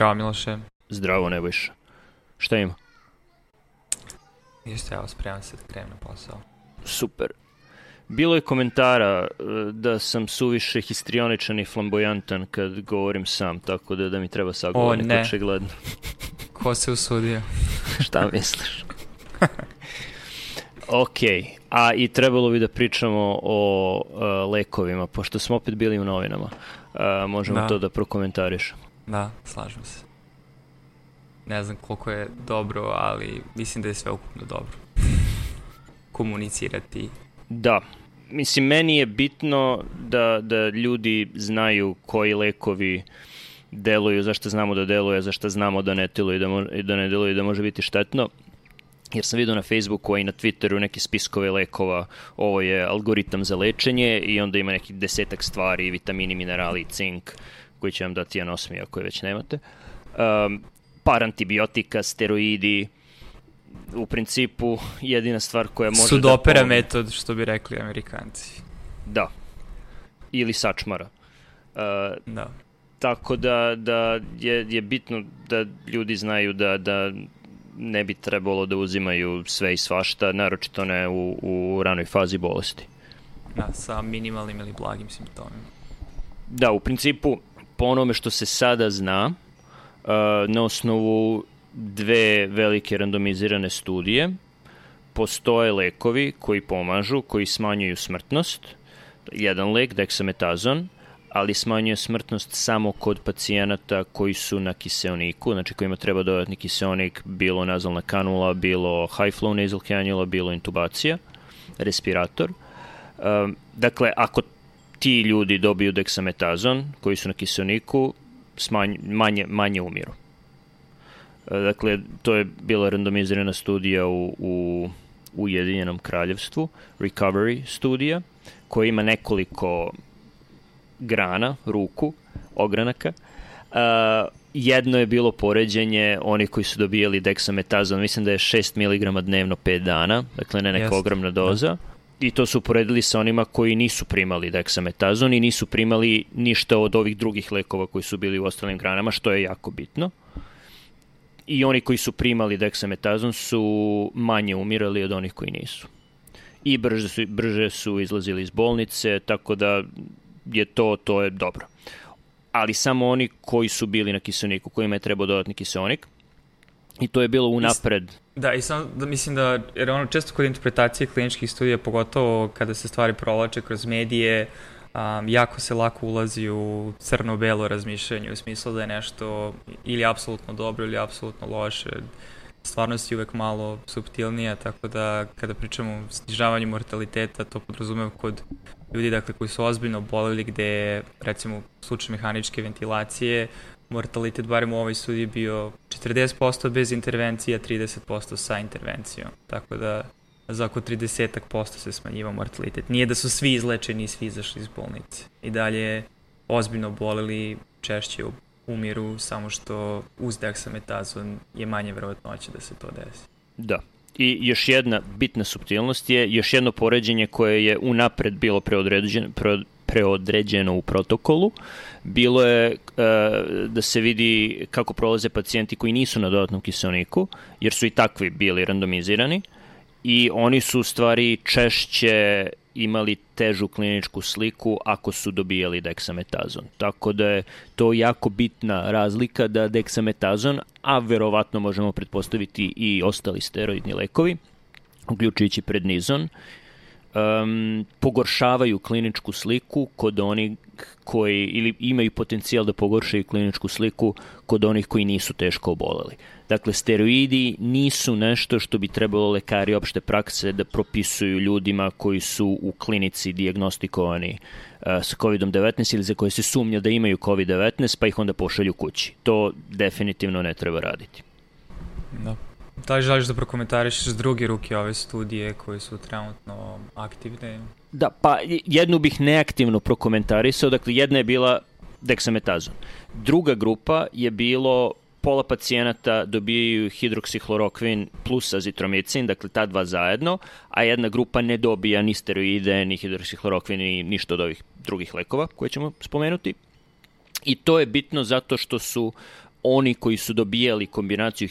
Zdravo Miloše. Zdravo Nebojša. Šta ima? Ništa, evo spreman se da krenem na posao. Super. Bilo je komentara e, da sam suviše histrioničan i flamboyantan kad govorim sam, tako da, da mi treba sagovornik ne. očigledno. Ko se usudio? Šta misliš? ok, a i trebalo bi da pričamo o uh, lekovima, pošto smo opet bili u novinama. Uh, možemo Da. to da prokomentarišemo. Da, slažem se. Ne znam koliko je dobro, ali mislim da je sve ukupno dobro. Komunicirati. Da, mislim, meni je bitno da, da ljudi znaju koji lekovi deluju, zašto znamo da deluje, zašto znamo da ne deluju, da, mo, da ne deluju, da može biti štetno. Jer sam vidio na Facebooku, i na Twitteru neke spiskove lekova, ovo je algoritam za lečenje i onda ima nekih desetak stvari, vitamini, minerali, cink, koji će vam dati anosmi ako je već nemate. Um, par antibiotika, steroidi, u principu jedina stvar koja može Sudopera da pomogne- metod, što bi rekli amerikanci. Da. Ili sačmara. Uh, Da. tako da, da je, je bitno da ljudi znaju da, da ne bi trebalo da uzimaju sve i svašta, naročito ne u, u ranoj fazi bolesti. Da, sa minimalnim ili blagim simptomima. Da, u principu, po onome što se sada zna, uh, na osnovu dve velike randomizirane studije, postoje lekovi koji pomažu, koji smanjuju smrtnost. Jedan lek, dexametazon, ali smanjuje smrtnost samo kod pacijenata koji su na kiseoniku, znači kojima treba dodatni kiseonik, bilo nazalna kanula, bilo high flow nasal cannula, bilo intubacija, respirator. Um, dakle, ako ti ljudi dobiju dexametazon, koji su na kiseoniku, smanj, manje, manje umiru. E, Dakle, to je bila randomizirana studija u, u Ujedinjenom kraljevstvu, Recovery studija, koja ima nekoliko grana, ruku, ogranaka. Uh, jedno je bilo poređenje onih koji su dobijali dexametazon, mislim da je 6 mg dnevno 5 dana, dakle ne neka Jeste, ogromna doza. I to su uporedili sa onima koji nisu primali dexametazon i nisu primali ništa od ovih drugih lekova koji su bili u ostalim granama, što je jako bitno. I oni koji su primali dexametazon su manje umirali od onih koji nisu. I brže su, brže su izlazili iz bolnice, tako da je to, to je dobro. Ali samo oni koji su bili na kiselniku, kojima je trebao dodatni kiselnik, i to je bilo unapred. Da, i samo da mislim da, jer ono često kod interpretacije kliničkih studija, pogotovo kada se stvari provlače kroz medije, um, jako se lako ulazi u crno-belo razmišljanje, u smislu da je nešto ili apsolutno dobro ili apsolutno loše. Stvarnost je uvek malo subtilnija, tako da kada pričamo o snižavanju mortaliteta, to podrazumeva kod ljudi dakle, koji su ozbiljno boleli, gde je, recimo, u slučaju mehaničke ventilacije, mortalitet barem u ovoj studiji bio 40% bez intervencije, a 30% sa intervencijom. Tako da za oko 30% se smanjiva mortalitet. Nije da su svi izlečeni i svi izašli iz bolnice. I dalje ozbiljno boleli, češće umiru, samo što uz dexametazon je manje verovatnoće da se to desi. Da. I još jedna bitna subtilnost je još jedno poređenje koje je unapred bilo preodređeno, pre, preodređeno u protokolu. Bilo je e, da se vidi kako prolaze pacijenti koji nisu na dodatnom kiselniku, jer su i takvi bili randomizirani i oni su u stvari češće imali težu kliničku sliku ako su dobijali dexametazon. Tako da je to jako bitna razlika da dexametazon, a verovatno možemo pretpostaviti i ostali steroidni lekovi, uključujući prednizon, um, pogoršavaju kliničku sliku kod onih koji ili imaju potencijal da pogoršaju kliničku sliku kod onih koji nisu teško oboleli. Dakle, steroidi nisu nešto što bi trebalo lekari opšte prakse da propisuju ljudima koji su u klinici diagnostikovani uh, sa COVID-19 ili za koje se sumnja da imaju COVID-19 pa ih onda pošalju kući. To definitivno ne treba raditi. Da. Da li želiš da prokomentarišeš s druge ruke ove studije koje su trenutno aktivne? Da, pa jednu bih neaktivno prokomentarisao, dakle jedna je bila dexametazon. Druga grupa je bilo pola pacijenata dobijaju hidroksihlorokvin plus azitromicin, dakle ta dva zajedno, a jedna grupa ne dobija ni steroide, ni hidroksihlorokvin, ni ništa od ovih drugih lekova koje ćemo spomenuti. I to je bitno zato što su oni koji su dobijali kombinaciju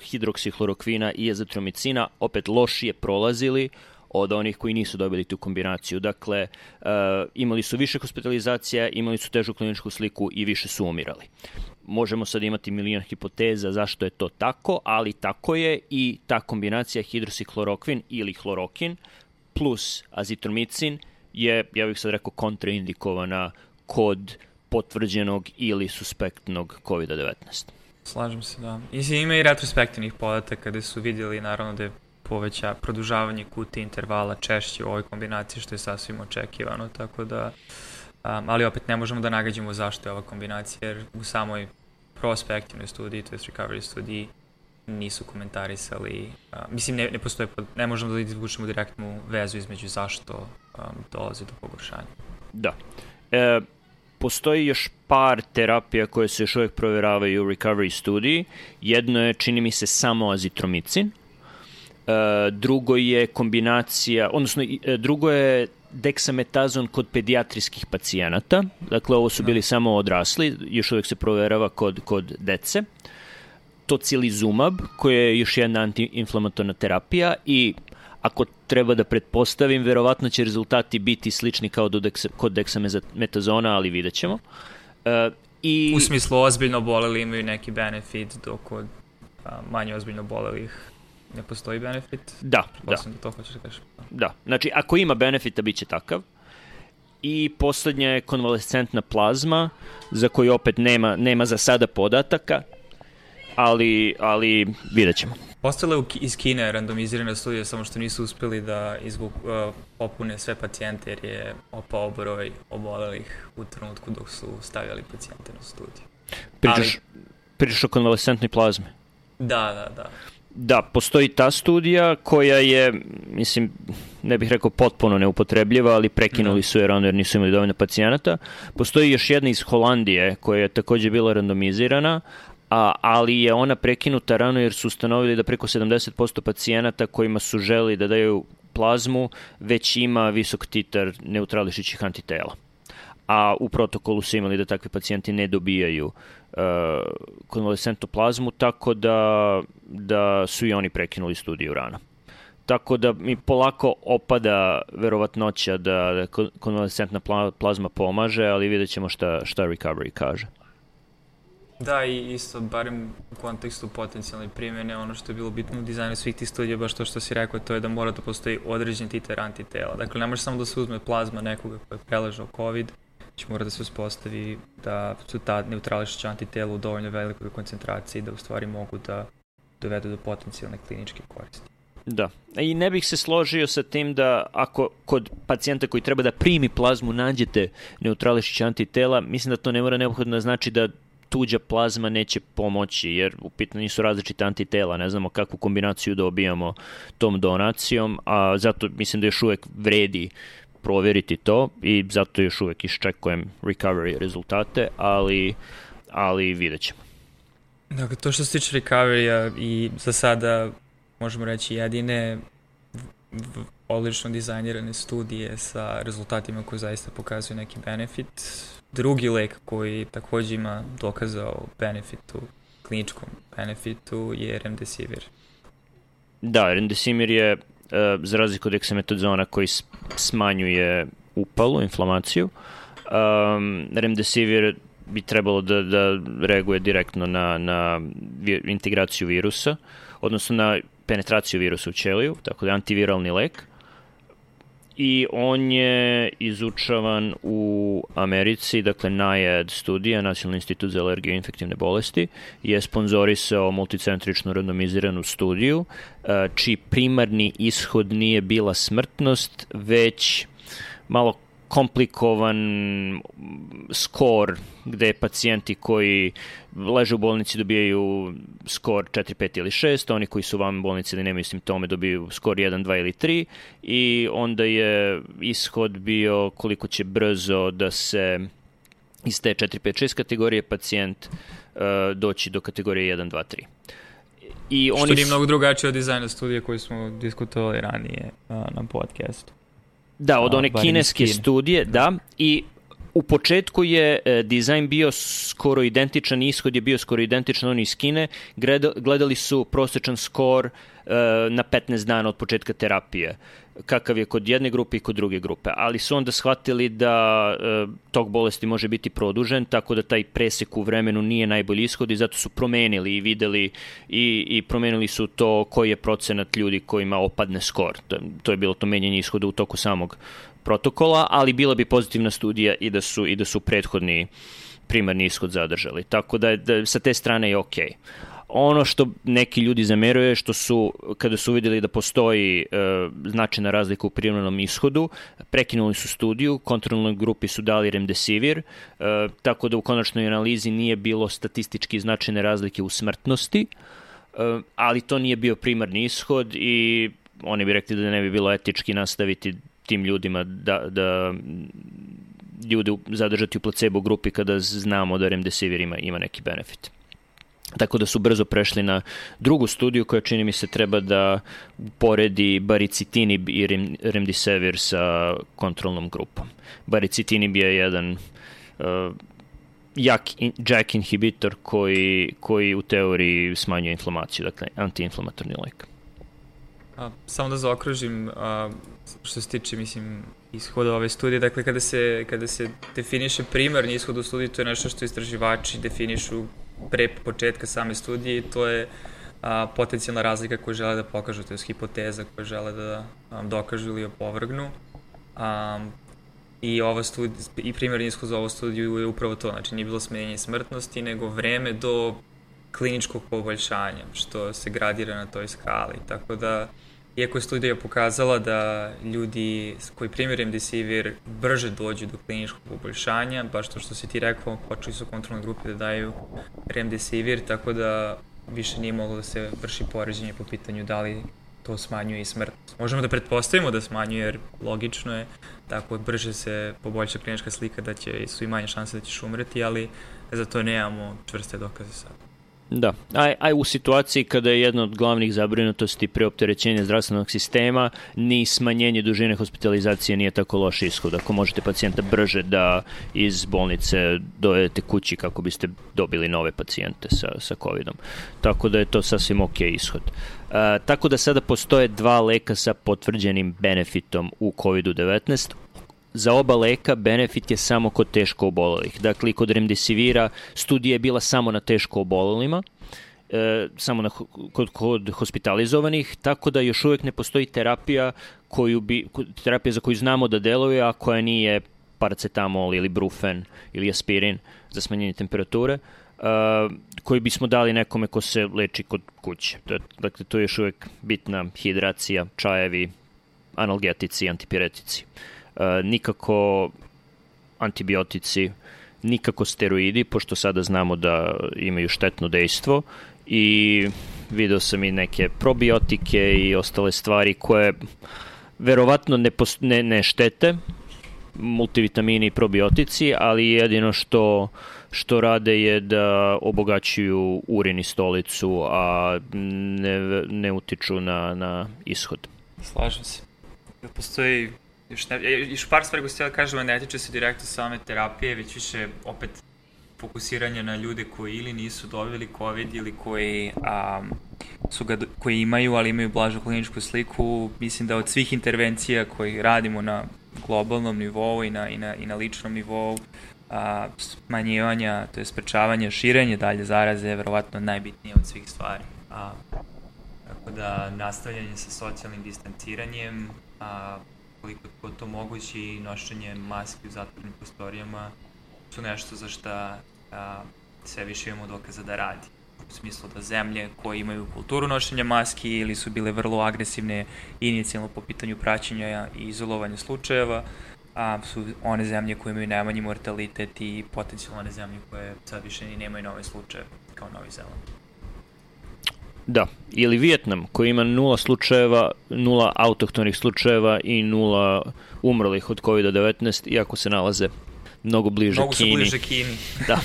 hidroksihlorokvina i azitromicina opet lošije prolazili od onih koji nisu dobili tu kombinaciju. Dakle, uh, imali su više hospitalizacija, imali su težu kliničku sliku i više su umirali. Možemo sad imati milion hipoteza zašto je to tako, ali tako je i ta kombinacija hidrosihlorokvin ili hlorokin plus azitromicin je, ja bih sad rekao, kontraindikovana kod potvrđenog ili suspektnog COVID-19. Slažem se, da. I ima i retrospektivnih podataka kada su vidjeli naravno da je poveća produžavanje kuti intervala češće u ovoj kombinaciji što je sasvim očekivano, tako da um, ali opet ne možemo da nagađamo zašto je ova kombinacija jer u samoj prospektivnoj studiji, to je recovery studiji nisu komentarisali, uh, mislim ne, ne postoje, ne možemo da izvučemo direktnu vezu između zašto um, dolazi do pogoršanja. Da. E, postoji još par terapija koje se još uvek proveravaju u recovery studiji. Jedno je, čini mi se, samo azitromicin. E, drugo je kombinacija, odnosno e, drugo je deksametazon kod pedijatrijskih pacijenata. Dakle, ovo su da. bili samo odrasli, još uvek se proverava kod, kod dece. Tocilizumab, koja je još jedna antiinflamatorna terapija i ako treba da pretpostavim, verovatno će rezultati biti slični kao do deksa, kod deksametazona, ali vidjet ćemo. E, i... U smislu ozbiljno boleli imaju neki benefit, dok kod manje ozbiljno bolelih ne postoji benefit. Da, da. da to hoćeš da kažeš. Da, znači ako ima benefita, bit će takav. I poslednja je konvalescentna plazma, za koju opet nema, nema za sada podataka, ali, ali vidjet ćemo. Ostale u, iz Kine randomizirane studije, samo što nisu uspeli da izvuk, uh, popune sve pacijente, jer je opao broj obolelih u trenutku dok su stavljali pacijente na studiju. Pričaš, Ali, pričaš o konvalescentnoj plazmi? Da, da, da. Da, postoji ta studija koja je, mislim, ne bih rekao potpuno neupotrebljiva, ali prekinuli da. su je rano jer nisu imali dovoljno pacijenata. Postoji još jedna iz Holandije koja je takođe bila randomizirana, a, ali je ona prekinuta rano jer su ustanovili da preko 70% pacijenata kojima su želi da daju plazmu već ima visok titar neutrališićih antitela. A u protokolu su imali da takvi pacijenti ne dobijaju uh, konvalescentnu plazmu, tako da, da su i oni prekinuli studiju rano. Tako da mi polako opada verovatnoća da, da konvalescentna plazma pomaže, ali vidjet ćemo šta, šta recovery kaže. Da, i isto, barem u kontekstu potencijalne primjene, ono što je bilo bitno u dizajnu svih tih studija, baš to što si rekao, to je da mora da postoji određen titer antitela. Dakle, ne može samo da se uzme plazma nekoga koja je preležao COVID, će mora da se uspostavi da su ta neutrališća antitela u dovoljno velikoj koncentraciji da u stvari mogu da dovedu do potencijalne kliničke koristi. Da. I ne bih se složio sa tim da ako kod pacijenta koji treba da primi plazmu nađete neutrališića antitela, mislim da to ne mora neophodno da znači da tuđa plazma neće pomoći, jer u pitanju su različite antitela, ne znamo kakvu kombinaciju dobijamo tom donacijom, a zato mislim da još uvek vredi proveriti to i zato još uvek iščekujem recovery rezultate, ali, ali vidjet ćemo. Dakle, to što se tiče recovery i za sada možemo reći jedine odlično dizajnirane studije sa rezultatima koji zaista pokazuju neki benefit drugi lek koji takođe ima dokazao benefitu, kliničkom benefitu je remdesivir. Da, remdesivir je, uh, za razliku od eksametazona koji smanjuje upalu, inflamaciju, um, remdesivir bi trebalo da, da reaguje direktno na, na integraciju virusa, odnosno na penetraciju virusa u ćeliju, tako da je antiviralni lek i on je izučavan u Americi, dakle NIAID studija, Nacionalni institut za alergiju i infektivne bolesti, je sponzorisao multicentričnu randomiziranu studiju, e, čiji primarni ishod nije bila smrtnost, već malo komplikovan skor gde pacijenti koji leže u bolnici dobijaju skor 4, 5 ili 6, oni koji su vam bolnici ili nemaju simptome dobiju skor 1, 2 ili 3 i onda je ishod bio koliko će brzo da se iz te 4, 5, 6 kategorije pacijent uh, doći do kategorije 1, 2, 3. I oni Što nije mnogo drugačije od dizajna studije koji smo diskutovali ranije uh, na podcastu. Da, od one kineske studije, da, i u početku je e, dizajn bio skoro identičan, ishod je bio skoro identičan oni iz Kine, gledali su prosečan skor e, na 15 dana od početka terapije kakav je kod jedne grupe i kod druge grupe, ali su onda shvatili da e, tog bolesti može biti produžen, tako da taj presek u vremenu nije najbolji ishod i zato su promenili i videli i, i promenili su to koji je procenat ljudi kojima opadne skor. To, to je bilo to menjanje ishoda u toku samog protokola, ali bila bi pozitivna studija i da su, i da su prethodni primarni ishod zadržali. Tako da, da sa te strane je okej. Okay. Ono što neki ljudi zameruje što su, kada su videli da postoji e, značajna razlika u primarnom ishodu, prekinuli su studiju, kontrolnoj grupi su dali remdesivir, e, tako da u konačnoj analizi nije bilo statistički značajne razlike u smrtnosti, e, ali to nije bio primarni ishod i oni bi rekli da ne bi bilo etički nastaviti tim ljudima da, da ljude zadržati u placebo grupi kada znamo da remdesivir ima, ima neki benefit. Tako da su brzo prešli na drugu studiju koja čini mi se treba da poredi baricitinib i remdesivir sa kontrolnom grupom. Baricitinib je jedan uh, jak in, jack inhibitor koji, koji u teoriji smanjuje inflamaciju, dakle antiinflamatorni lek. A, samo da zaokružim, a, što se tiče, mislim, ishoda ove studije, dakle, kada se, kada se definiše primarni ishod u studiji, to je nešto što istraživači definišu pre početka same studije i to je a, potencijalna razlika koju žele da pokažu, to je hipoteza koju žele da a, dokažu ili opovrgnu. A, I ova studija, i primjerni ishod za ovu studiju je upravo to, znači nije bilo smenjenje smrtnosti, nego vreme do kliničkog poboljšanja, što se gradira na toj skali. Tako da, iako je studija pokazala da ljudi koji primjer remdesivir brže dođu do kliničkog poboljšanja, baš to što si ti rekao, počeli su kontrolne grupe da daju remdesivir, tako da više nije moglo da se vrši poređenje po pitanju da li to smanjuje i smrtnost. Možemo da pretpostavimo da smanjuje, jer logično je, tako brže se poboljša klinička slika da će, su i manje šanse da ćeš umreti, ali za to nemamo čvrste dokaze sada. Da, aj, aj u situaciji kada je jedna od glavnih zabrinutosti preopterećenja zdravstvenog sistema, ni smanjenje dužine hospitalizacije nije tako loš ishod. Ako možete pacijenta brže da iz bolnice dojedete kući kako biste dobili nove pacijente sa, sa COVID-om. Tako da je to sasvim ok ishod. Uh, tako da sada postoje dva leka sa potvrđenim benefitom u COVID-19 za oba leka benefit je samo kod teško obolelih. Dakle, kod remdesivira studija je bila samo na teško obolelima, e, samo na, kod, kod hospitalizovanih, tako da još uvek ne postoji terapija, koju bi, terapija za koju znamo da deluje, a koja nije paracetamol ili brufen ili aspirin za smanjenje temperature, uh, koji bismo dali nekome ko se leči kod kuće. Dakle, to je još uvek bitna hidracija, čajevi, analgetici, antipiretici. Uh, E, nikako antibiotici, nikako steroidi, pošto sada znamo da imaju štetno dejstvo i video sam i neke probiotike i ostale stvari koje verovatno ne, ne, ne štete, multivitamini i probiotici, ali jedino što što rade je da obogaćuju urin i stolicu, a ne, ne utiču na, na ishod. Slažem se. Postoji još, ne, e, još par stvari koje htjela kažem, ne tiče se direktno same terapije, već više opet fokusiranje na ljude koji ili nisu dobili COVID ili koji, um, su ga, koji imaju, ali imaju blažu kliničku sliku. Mislim da od svih intervencija koji radimo na globalnom nivou i na, i na, i na ličnom nivou, a, smanjivanja, to je sprečavanje, širenje dalje zaraze je verovatno najbitnije od svih stvari. A, tako da nastavljanje sa socijalnim distanciranjem, a, koliko je to moguće i nošenje maski u zatvornim prostorijama su nešto za šta a, sve više imamo dokaza da radi. U smislu da zemlje koje imaju kulturu nošenja maski ili su bile vrlo agresivne inicijalno po pitanju praćenja i izolovanja slučajeva, a su one zemlje koje imaju najmanji mortalitet i potencijalno one zemlje koje sad više ni nemaju nove slučaje kao Novi Zeland. Da, ili Vijetnam koji ima nula slučajeva, nula autohtonih slučajeva i nula umrlih od COVID-19, iako se nalaze mnogo bliže mnogo Kini. Mnogo su bliže Kini. da.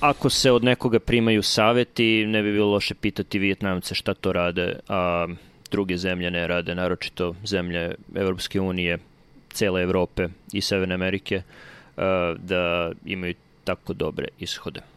Ako se od nekoga primaju saveti, ne bi bilo loše pitati Vijetnamce šta to rade, a druge zemlje ne rade, naročito zemlje Evropske unije, cele Evrope i Severne Amerike. Da imaju tako dobre ishode.